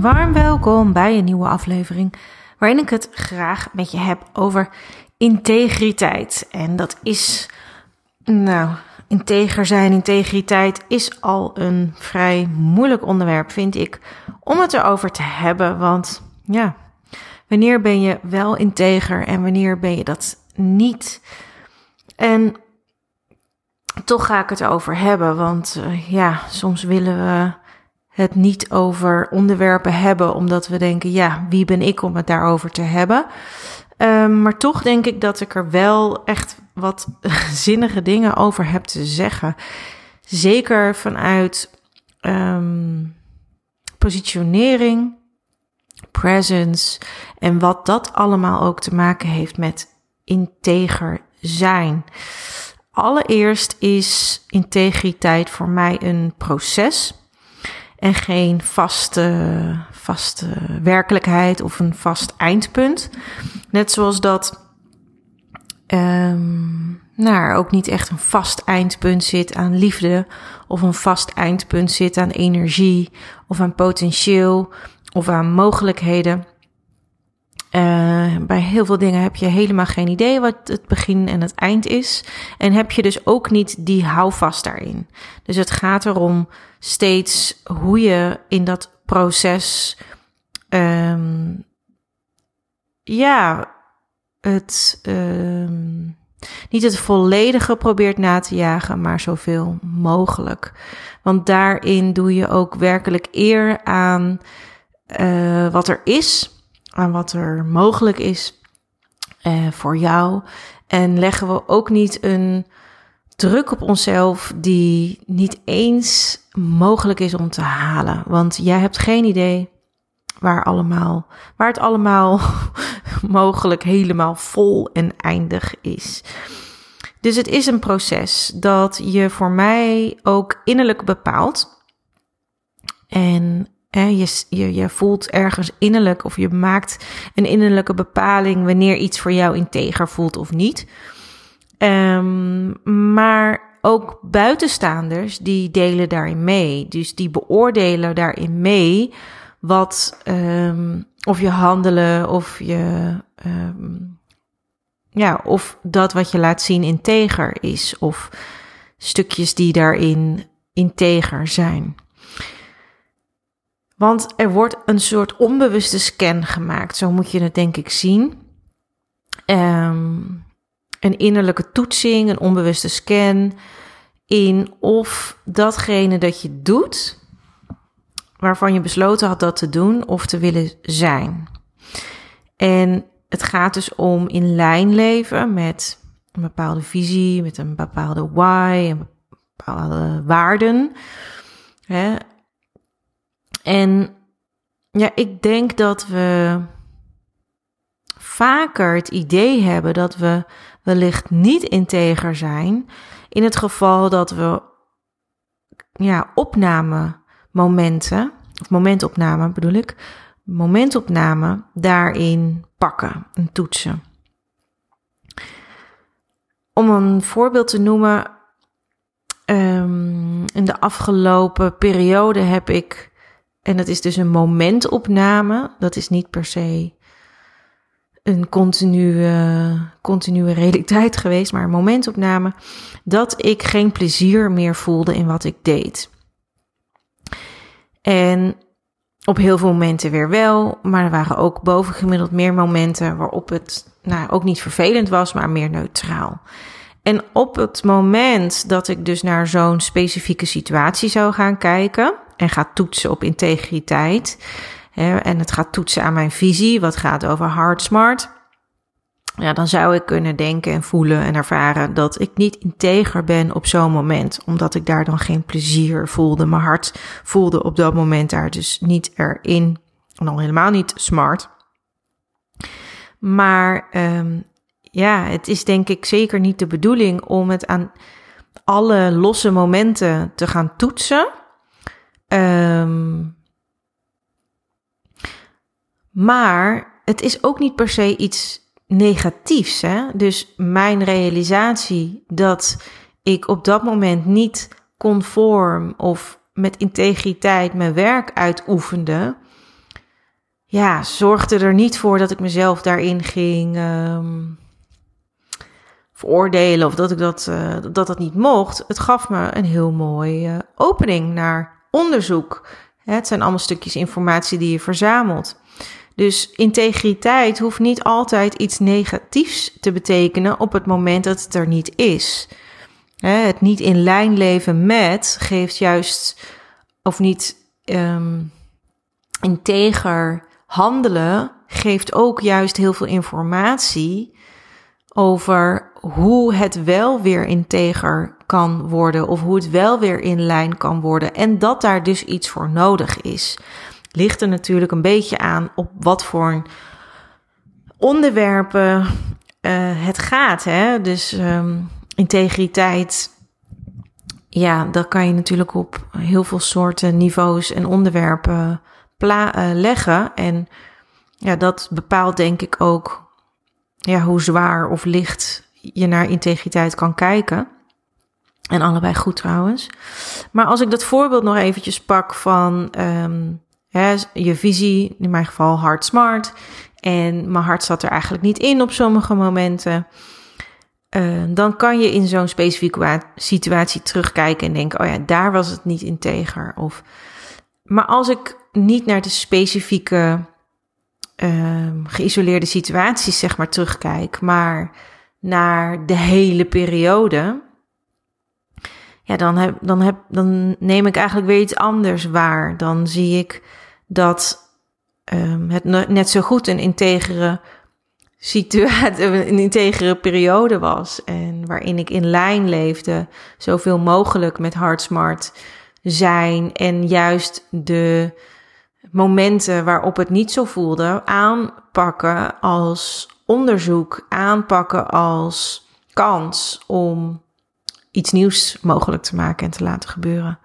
Warm welkom bij een nieuwe aflevering waarin ik het graag met je heb over integriteit. En dat is, nou, integer zijn, integriteit is al een vrij moeilijk onderwerp, vind ik, om het erover te hebben. Want ja, wanneer ben je wel integer en wanneer ben je dat niet? En toch ga ik het erover hebben, want uh, ja, soms willen we het niet over onderwerpen hebben, omdat we denken, ja, wie ben ik om het daarover te hebben? Um, maar toch denk ik dat ik er wel echt wat zinnige dingen over heb te zeggen. Zeker vanuit um, positionering, presence en wat dat allemaal ook te maken heeft met integer zijn. Allereerst is integriteit voor mij een proces en geen vaste, vaste werkelijkheid of een vast eindpunt. Net zoals dat um, nou, er ook niet echt een vast eindpunt zit aan liefde of een vast eindpunt zit aan energie of aan potentieel of aan mogelijkheden. Uh, bij heel veel dingen heb je helemaal geen idee wat het begin en het eind is. En heb je dus ook niet die houvast daarin. Dus het gaat erom steeds hoe je in dat proces. Um, ja, het. Um, niet het volledige probeert na te jagen, maar zoveel mogelijk. Want daarin doe je ook werkelijk eer aan uh, wat er is aan wat er mogelijk is uh, voor jou. En leggen we ook niet een druk op onszelf die niet eens mogelijk is om te halen. Want jij hebt geen idee waar, allemaal, waar het allemaal mogelijk helemaal vol en eindig is. Dus het is een proces dat je voor mij ook innerlijk bepaalt. En je, je, je voelt ergens innerlijk of je maakt een innerlijke bepaling wanneer iets voor jou integer voelt of niet. Um, maar ook buitenstaanders die delen daarin mee. Dus die beoordelen daarin mee wat um, of je handelen of je um, ja, of dat wat je laat zien integer is of stukjes die daarin integer zijn. Want er wordt een soort onbewuste scan gemaakt. Zo moet je het denk ik zien. Um, een innerlijke toetsing, een onbewuste scan in of datgene dat je doet, waarvan je besloten had dat te doen of te willen zijn. En het gaat dus om in lijn leven met een bepaalde visie, met een bepaalde why, een bepaalde waarden. Hè? En ja, ik denk dat we vaker het idee hebben dat we wellicht niet integer zijn in het geval dat we ja, opname momenten, of momentopname bedoel ik, momentopname daarin pakken en toetsen. Om een voorbeeld te noemen, um, in de afgelopen periode heb ik en dat is dus een momentopname. Dat is niet per se een continue, continue realiteit geweest, maar een momentopname. Dat ik geen plezier meer voelde in wat ik deed. En op heel veel momenten weer wel, maar er waren ook bovengemiddeld meer momenten waarop het nou, ook niet vervelend was, maar meer neutraal. En op het moment dat ik dus naar zo'n specifieke situatie zou gaan kijken, en gaat toetsen op integriteit. En het gaat toetsen aan mijn visie, wat gaat over hard smart. Ja, dan zou ik kunnen denken en voelen en ervaren dat ik niet integer ben op zo'n moment, omdat ik daar dan geen plezier voelde. Mijn hart voelde op dat moment daar dus niet erin, en al helemaal niet smart. Maar um, ja, het is denk ik zeker niet de bedoeling om het aan alle losse momenten te gaan toetsen. Um, maar het is ook niet per se iets negatiefs. Hè? Dus mijn realisatie dat ik op dat moment niet conform of met integriteit mijn werk uitoefende, ja, zorgde er niet voor dat ik mezelf daarin ging um, veroordelen of dat ik dat, uh, dat dat niet mocht. Het gaf me een heel mooie uh, opening naar onderzoek. Het zijn allemaal stukjes informatie die je verzamelt. Dus integriteit hoeft niet altijd iets negatiefs te betekenen op het moment dat het er niet is. Het niet in lijn leven met geeft juist, of niet um, integer handelen, geeft ook juist heel veel informatie over hoe het wel weer integer kan worden of hoe het wel weer in lijn kan worden en dat daar dus iets voor nodig is. Ligt er natuurlijk een beetje aan op wat voor onderwerpen uh, het gaat. Hè? Dus um, integriteit, ja, dat kan je natuurlijk op heel veel soorten niveaus en onderwerpen uh, leggen. En ja, dat bepaalt denk ik ook ja, hoe zwaar of licht je naar integriteit kan kijken. En allebei goed trouwens. Maar als ik dat voorbeeld nog eventjes pak van um, hè, je visie, in mijn geval hard smart. En mijn hart zat er eigenlijk niet in op sommige momenten. Uh, dan kan je in zo'n specifieke situatie terugkijken en denken: oh ja, daar was het niet integer. Of, maar als ik niet naar de specifieke uh, geïsoleerde situaties, zeg maar, terugkijk, maar naar de hele periode, ja, dan, heb, dan, heb, dan neem ik eigenlijk weer iets anders waar. Dan zie ik dat um, het net zo goed een integere situatie, een integere periode was. En waarin ik in lijn leefde, zoveel mogelijk met Hardsmart zijn. En juist de momenten waarop het niet zo voelde, aanpakken als onderzoek, aanpakken als kans om iets nieuws mogelijk te maken en te laten gebeuren.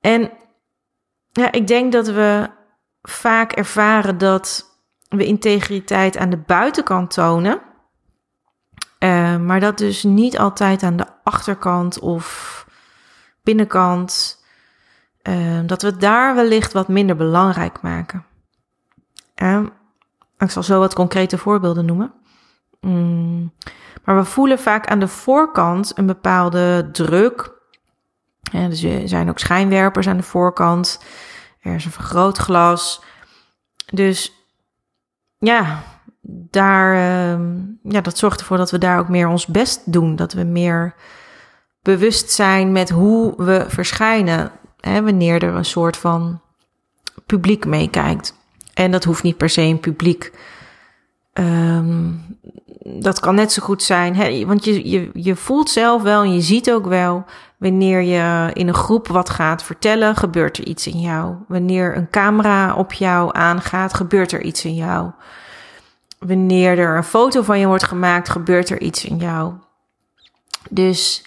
En ja, ik denk dat we vaak ervaren dat we integriteit aan de buitenkant tonen, uh, maar dat dus niet altijd aan de achterkant of binnenkant, uh, dat we daar wellicht wat minder belangrijk maken. Uh, ik zal zo wat concrete voorbeelden noemen. Mm, maar we voelen vaak aan de voorkant een bepaalde druk. Ja, dus er zijn ook schijnwerpers aan de voorkant. Er is een vergrootglas. Dus ja, daar, uh, ja, dat zorgt ervoor dat we daar ook meer ons best doen. Dat we meer bewust zijn met hoe we verschijnen. Hè, wanneer er een soort van publiek meekijkt. En dat hoeft niet per se een publiek. Um, dat kan net zo goed zijn. Hè? Want je, je, je voelt zelf wel en je ziet ook wel wanneer je in een groep wat gaat vertellen, gebeurt er iets in jou. Wanneer een camera op jou aangaat, gebeurt er iets in jou. Wanneer er een foto van je wordt gemaakt, gebeurt er iets in jou. Dus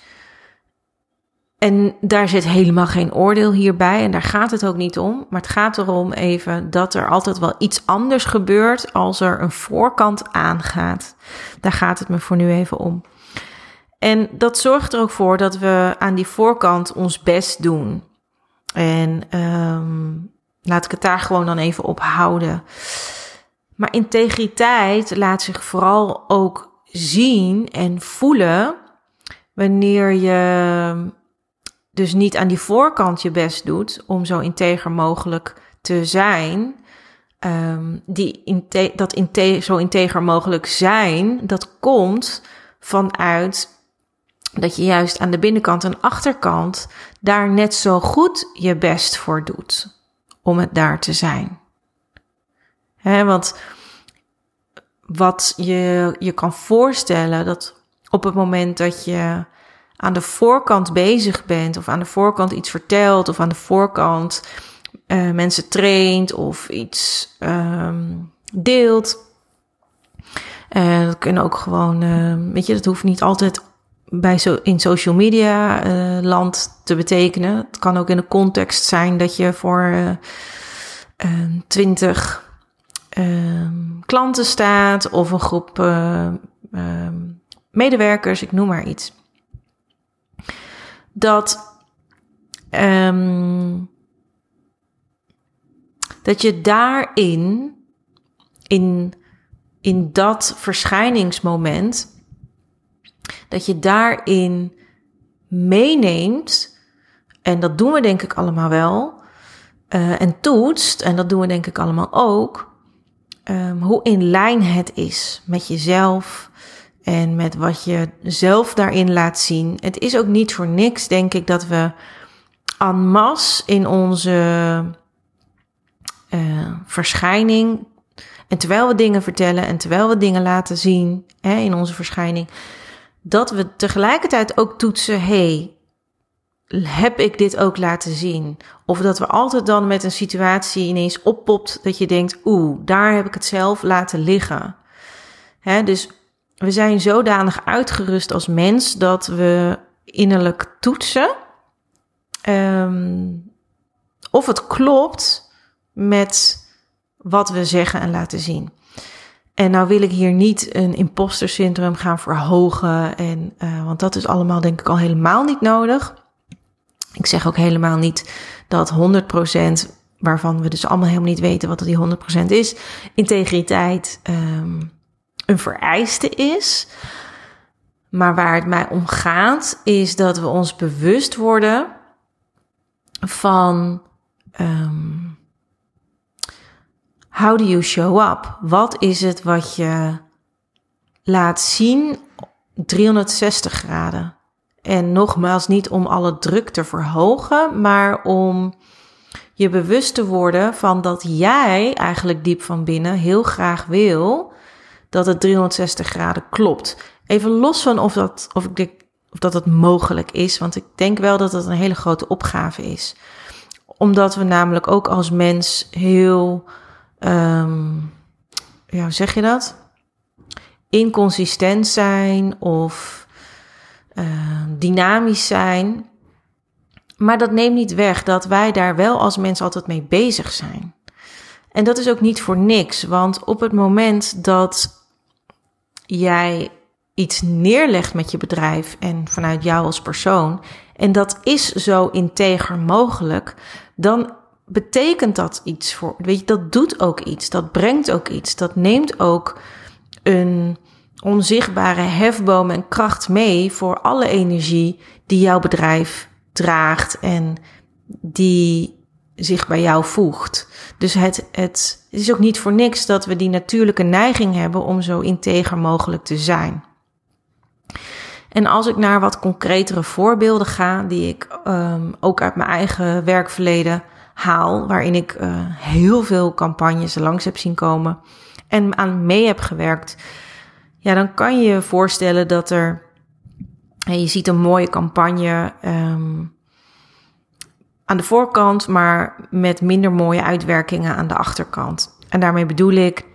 en daar zit helemaal geen oordeel hierbij en daar gaat het ook niet om. Maar het gaat erom even dat er altijd wel iets anders gebeurt als er een voorkant aangaat. Daar gaat het me voor nu even om. En dat zorgt er ook voor dat we aan die voorkant ons best doen. En um, laat ik het daar gewoon dan even op houden. Maar integriteit laat zich vooral ook zien en voelen wanneer je dus niet aan die voorkant je best doet om zo integer mogelijk te zijn. Um, die inte dat inte zo integer mogelijk zijn, dat komt vanuit dat je juist aan de binnenkant en achterkant daar net zo goed je best voor doet om het daar te zijn. He, want wat je je kan voorstellen dat op het moment dat je aan de voorkant bezig bent, of aan de voorkant iets vertelt, of aan de voorkant uh, mensen traint of iets um, deelt. Uh, dat kunnen ook gewoon, uh, weet je, dat hoeft niet altijd bij zo in social media land te betekenen. Het kan ook in de context zijn dat je voor twintig klanten staat of een groep medewerkers, ik noem maar iets dat, um, dat je daarin, in, in dat verschijningsmoment, dat je daarin meeneemt, en dat doen we denk ik allemaal wel, uh, en toetst, en dat doen we denk ik allemaal ook, um, hoe in lijn het is met jezelf en met wat je zelf daarin laat zien. Het is ook niet voor niks, denk ik, dat we en masse in onze uh, verschijning. En terwijl we dingen vertellen en terwijl we dingen laten zien hè, in onze verschijning, dat we tegelijkertijd ook toetsen: hey, heb ik dit ook laten zien? Of dat we altijd dan met een situatie ineens oppopt dat je denkt: oeh, daar heb ik het zelf laten liggen. Hè, dus we zijn zodanig uitgerust als mens dat we innerlijk toetsen um, of het klopt met wat we zeggen en laten zien. En nou wil ik hier niet een imposter syndroom gaan verhogen. En, uh, want dat is allemaal denk ik al helemaal niet nodig. Ik zeg ook helemaal niet dat 100% waarvan we dus allemaal helemaal niet weten wat die 100% is, integriteit um, een vereiste is. Maar waar het mij om gaat, is dat we ons bewust worden van um, how do you show up? Wat is het wat je laat zien 360 graden? En nogmaals, niet om alle druk te verhogen, maar om je bewust te worden van dat jij eigenlijk diep van binnen heel graag wil dat het 360 graden klopt. Even los van of dat, of ik of dat het mogelijk is. Want ik denk wel dat het een hele grote opgave is. Omdat we namelijk ook als mens heel, um, ja, hoe zeg je dat? Inconsistent zijn of uh, dynamisch zijn. Maar dat neemt niet weg dat wij daar wel als mens altijd mee bezig zijn. En dat is ook niet voor niks, want op het moment dat jij iets neerlegt met je bedrijf en vanuit jou als persoon, en dat is zo integer mogelijk, dan betekent dat iets voor. Weet je, dat doet ook iets, dat brengt ook iets, dat neemt ook een onzichtbare hefboom en kracht mee voor alle energie die jouw bedrijf draagt en die zich bij jou voegt. Dus het, het, is ook niet voor niks dat we die natuurlijke neiging hebben om zo integer mogelijk te zijn. En als ik naar wat concretere voorbeelden ga, die ik um, ook uit mijn eigen werkverleden haal, waarin ik uh, heel veel campagnes langs heb zien komen en aan mee heb gewerkt, ja, dan kan je je voorstellen dat er, je ziet een mooie campagne um, aan de voorkant, maar met minder mooie uitwerkingen aan de achterkant. En daarmee bedoel ik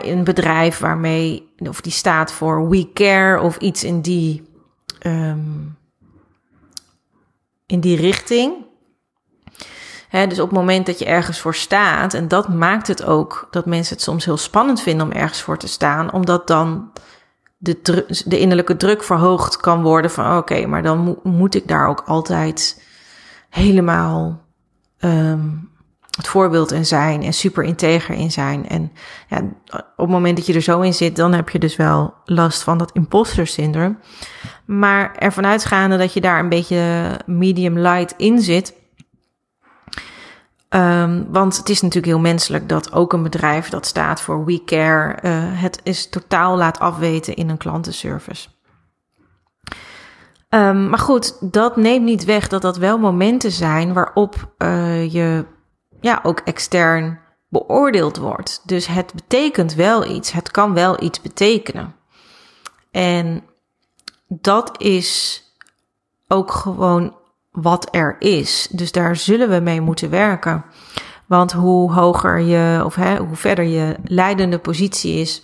een bedrijf waarmee, of die staat voor We Care of iets in die, um, in die richting. dus op het moment dat je ergens voor staat, en dat maakt het ook dat mensen het soms heel spannend vinden om ergens voor te staan, omdat dan de, de innerlijke druk verhoogd kan worden van oké, maar dan moet ik daar ook altijd helemaal um, het voorbeeld in zijn en super integer in zijn. En ja, op het moment dat je er zo in zit, dan heb je dus wel last van dat imposter syndroom. Maar ervan uitgaande dat je daar een beetje medium light in zit. Um, want het is natuurlijk heel menselijk dat ook een bedrijf dat staat voor We Care uh, het is totaal laat afweten in een klantenservice. Um, maar goed, dat neemt niet weg dat dat wel momenten zijn waarop uh, je ja, ook extern beoordeeld wordt. Dus het betekent wel iets. Het kan wel iets betekenen. En dat is ook gewoon wat er is. Dus daar zullen we mee moeten werken. Want hoe hoger je, of hè, hoe verder je leidende positie is,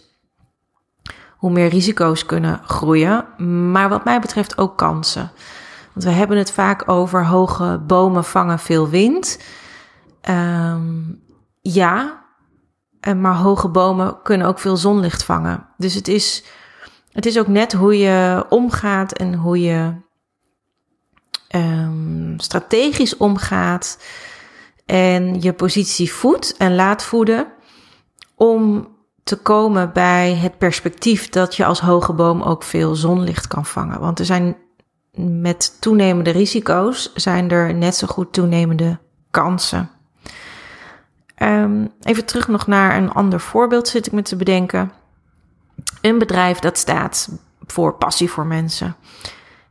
hoe meer risico's kunnen groeien. Maar wat mij betreft ook kansen. Want we hebben het vaak over hoge bomen vangen veel wind. Um, ja, maar hoge bomen kunnen ook veel zonlicht vangen. Dus het is, het is ook net hoe je omgaat en hoe je um, strategisch omgaat. en je positie voedt en laat voeden om te komen bij het perspectief dat je als hoge boom ook veel zonlicht kan vangen. Want er zijn met toenemende risico's zijn er net zo goed toenemende kansen. Um, even terug nog naar een ander voorbeeld zit ik me te bedenken. Een bedrijf dat staat voor passie voor mensen.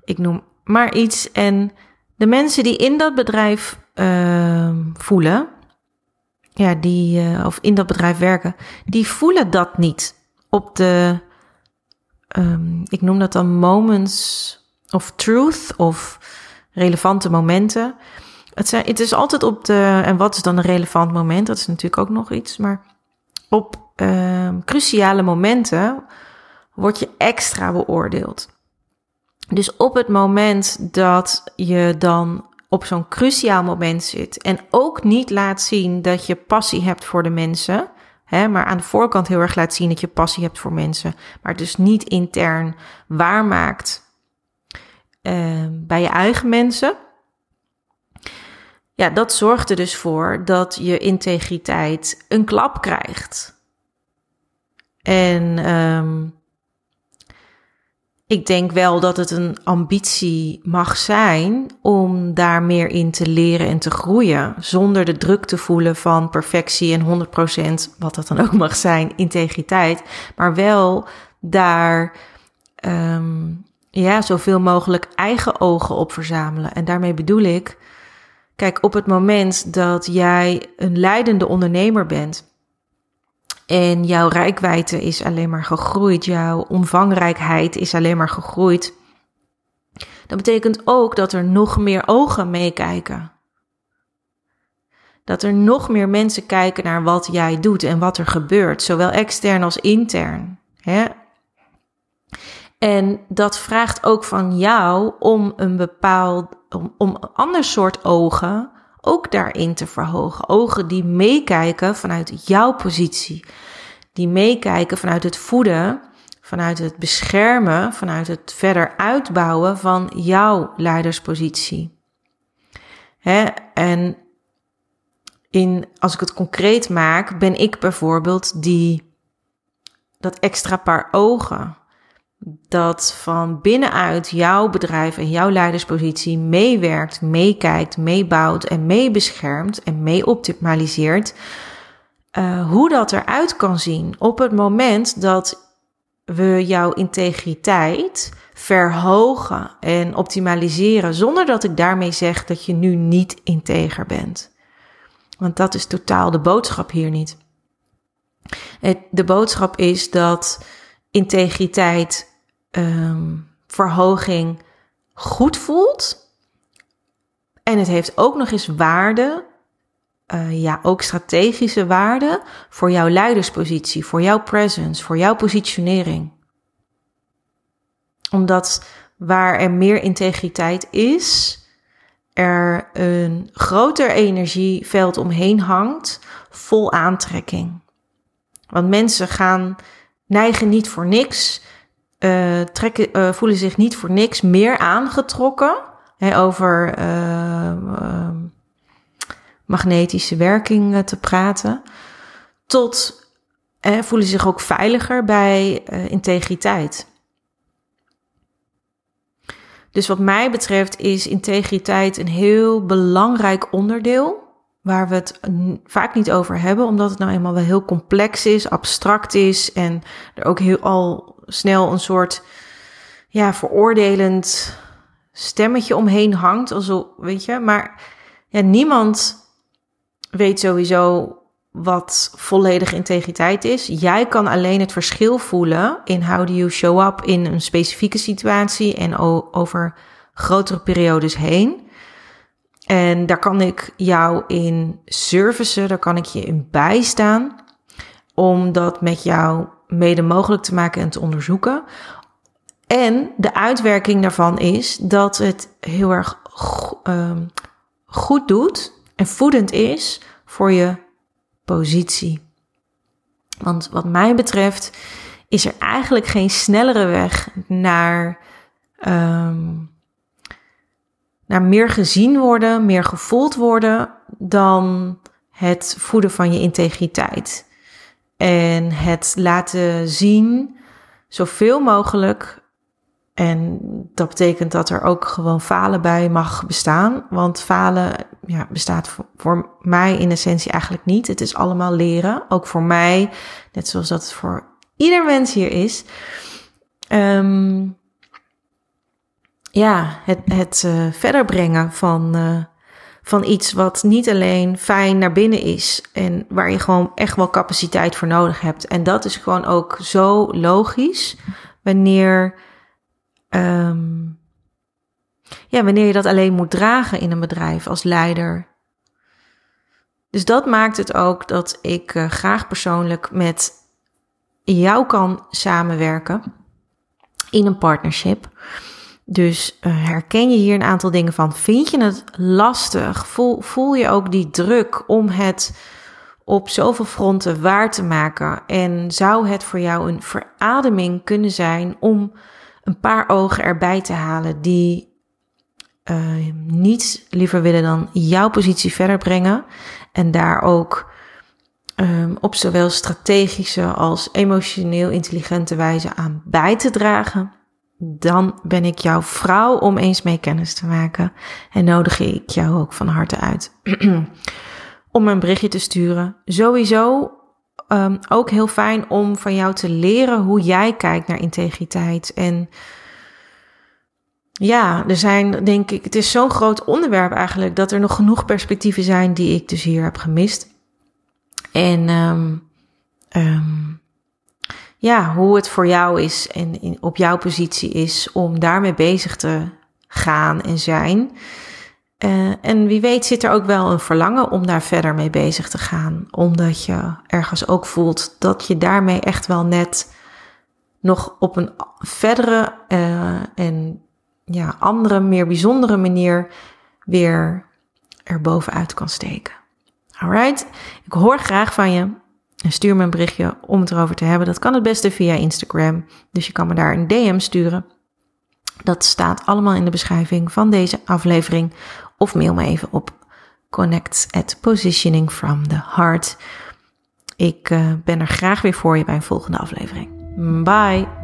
Ik noem maar iets. En de mensen die in dat bedrijf uh, voelen, ja, die, uh, of in dat bedrijf werken, die voelen dat niet op de, um, ik noem dat dan moments of truth of relevante momenten. Het, zijn, het is altijd op de, en wat is dan een relevant moment? Dat is natuurlijk ook nog iets, maar op uh, cruciale momenten word je extra beoordeeld. Dus op het moment dat je dan op zo'n cruciaal moment zit en ook niet laat zien dat je passie hebt voor de mensen, hè, maar aan de voorkant heel erg laat zien dat je passie hebt voor mensen, maar dus niet intern waarmaakt uh, bij je eigen mensen. Ja, dat zorgt er dus voor dat je integriteit een klap krijgt. En um, ik denk wel dat het een ambitie mag zijn om daar meer in te leren en te groeien. Zonder de druk te voelen van perfectie en 100%, wat dat dan ook mag zijn, integriteit. Maar wel daar um, ja, zoveel mogelijk eigen ogen op verzamelen. En daarmee bedoel ik, kijk, op het moment dat jij een leidende ondernemer bent en jouw rijkwijde is alleen maar gegroeid, jouw omvangrijkheid is alleen maar gegroeid. Dat betekent ook dat er nog meer ogen meekijken. Dat er nog meer mensen kijken naar wat jij doet en wat er gebeurt, zowel extern als intern. Hè? En dat vraagt ook van jou om een bepaald, om, om een ander soort ogen ook daarin te verhogen. Ogen die meekijken vanuit jouw positie. Die meekijken vanuit het voeden, vanuit het beschermen, vanuit het verder uitbouwen van jouw leiderspositie. Hè? En in, als ik het concreet maak, ben ik bijvoorbeeld die, dat extra paar ogen dat van binnenuit jouw bedrijf en jouw leiderspositie meewerkt, meekijkt, meebouwt en meebeschermt en mee optimaliseert. Uh, hoe dat eruit kan zien op het moment dat we jouw integriteit verhogen en optimaliseren, zonder dat ik daarmee zeg dat je nu niet integer bent. Want dat is totaal de boodschap hier niet. De boodschap is dat integriteit um, verhoging goed voelt. En het heeft ook nog eens waarde, uh, ja, ook strategische waarde voor jouw leiderspositie, voor jouw presence, voor jouw positionering. Omdat waar er meer integriteit is, er een groter energieveld omheen hangt, vol aantrekking. Want mensen gaan neigen niet voor niks uh, trekken, uh, voelen zich niet voor niks meer aangetrokken. Hè, over uh, magnetische werking te praten. Tot voelen zich ook veiliger bij integriteit. Dus wat mij betreft is integriteit een heel belangrijk onderdeel. Waar we het vaak niet over hebben, omdat het nou eenmaal wel heel complex is, abstract is en er ook heel al snel een soort ja, veroordelend stemmetje omheen hangt. Alsof, weet je, maar ja, niemand weet sowieso wat volledige integriteit is. Jij kan alleen het verschil voelen in how do you show up in een specifieke situatie en over grotere periodes heen. En daar kan ik jou in servicen, daar kan ik je in bijstaan om dat met jou mede mogelijk te maken en te onderzoeken. En de uitwerking daarvan is dat het heel erg um, goed doet en voedend is voor je positie. Want wat mij betreft is er eigenlijk geen snellere weg naar um, naar meer gezien worden, meer gevoeld worden dan het voeden van je integriteit. En het laten zien, zoveel mogelijk. En dat betekent dat er ook gewoon falen bij mag bestaan. Want falen ja, bestaat voor, mij in essentie eigenlijk niet. Het is allemaal leren. Ook voor mij, net zoals dat het voor ieder mens hier is. Ehm, ja, het, het uh, verder brengen van, uh, van iets wat niet alleen fijn naar binnen is en waar je gewoon echt wel capaciteit voor nodig hebt. En dat is gewoon ook zo logisch wanneer, um, ja, wanneer je dat alleen moet dragen in een bedrijf als leider. Dus dat maakt het ook dat ik uh, graag persoonlijk met jou kan samenwerken in een partnership. Dus uh, herken je hier een aantal dingen van? Vind je het lastig? Voel, voel je ook die druk om het op zoveel fronten waar te maken? En zou het voor jou een verademing kunnen zijn om een paar ogen erbij te halen die uh, niets liever willen dan jouw positie verder brengen en daar ook um, op zowel strategische als emotioneel intelligente wijze aan bij te dragen? Dan ben ik jouw vrouw om eens mee kennis te maken. En nodig ik jou ook van harte uit om een berichtje te sturen. Sowieso um, ook heel fijn om van jou te leren hoe jij kijkt naar integriteit. En ja, er zijn, denk ik, het is zo'n groot onderwerp eigenlijk dat er nog genoeg perspectieven zijn die ik dus hier heb gemist. En um, ja, hoe het voor jou is en in, op jouw positie is om daarmee bezig te gaan en zijn. Uh, en wie weet zit er ook wel een verlangen om daar verder mee bezig te gaan. Omdat je ergens ook voelt dat je daarmee echt wel net nog op een verdere uh, en ja, andere, meer bijzondere manier weer erbovenuit kan steken. Alright, ik hoor graag van je. Stuur me een berichtje om het erover te hebben. Dat kan het beste via Instagram. Dus je kan me daar een DM sturen. Dat staat allemaal in de beschrijving van deze aflevering. Of mail me even op connect positioning from the. Ik uh, ben er graag weer voor je bij een volgende aflevering. Bye!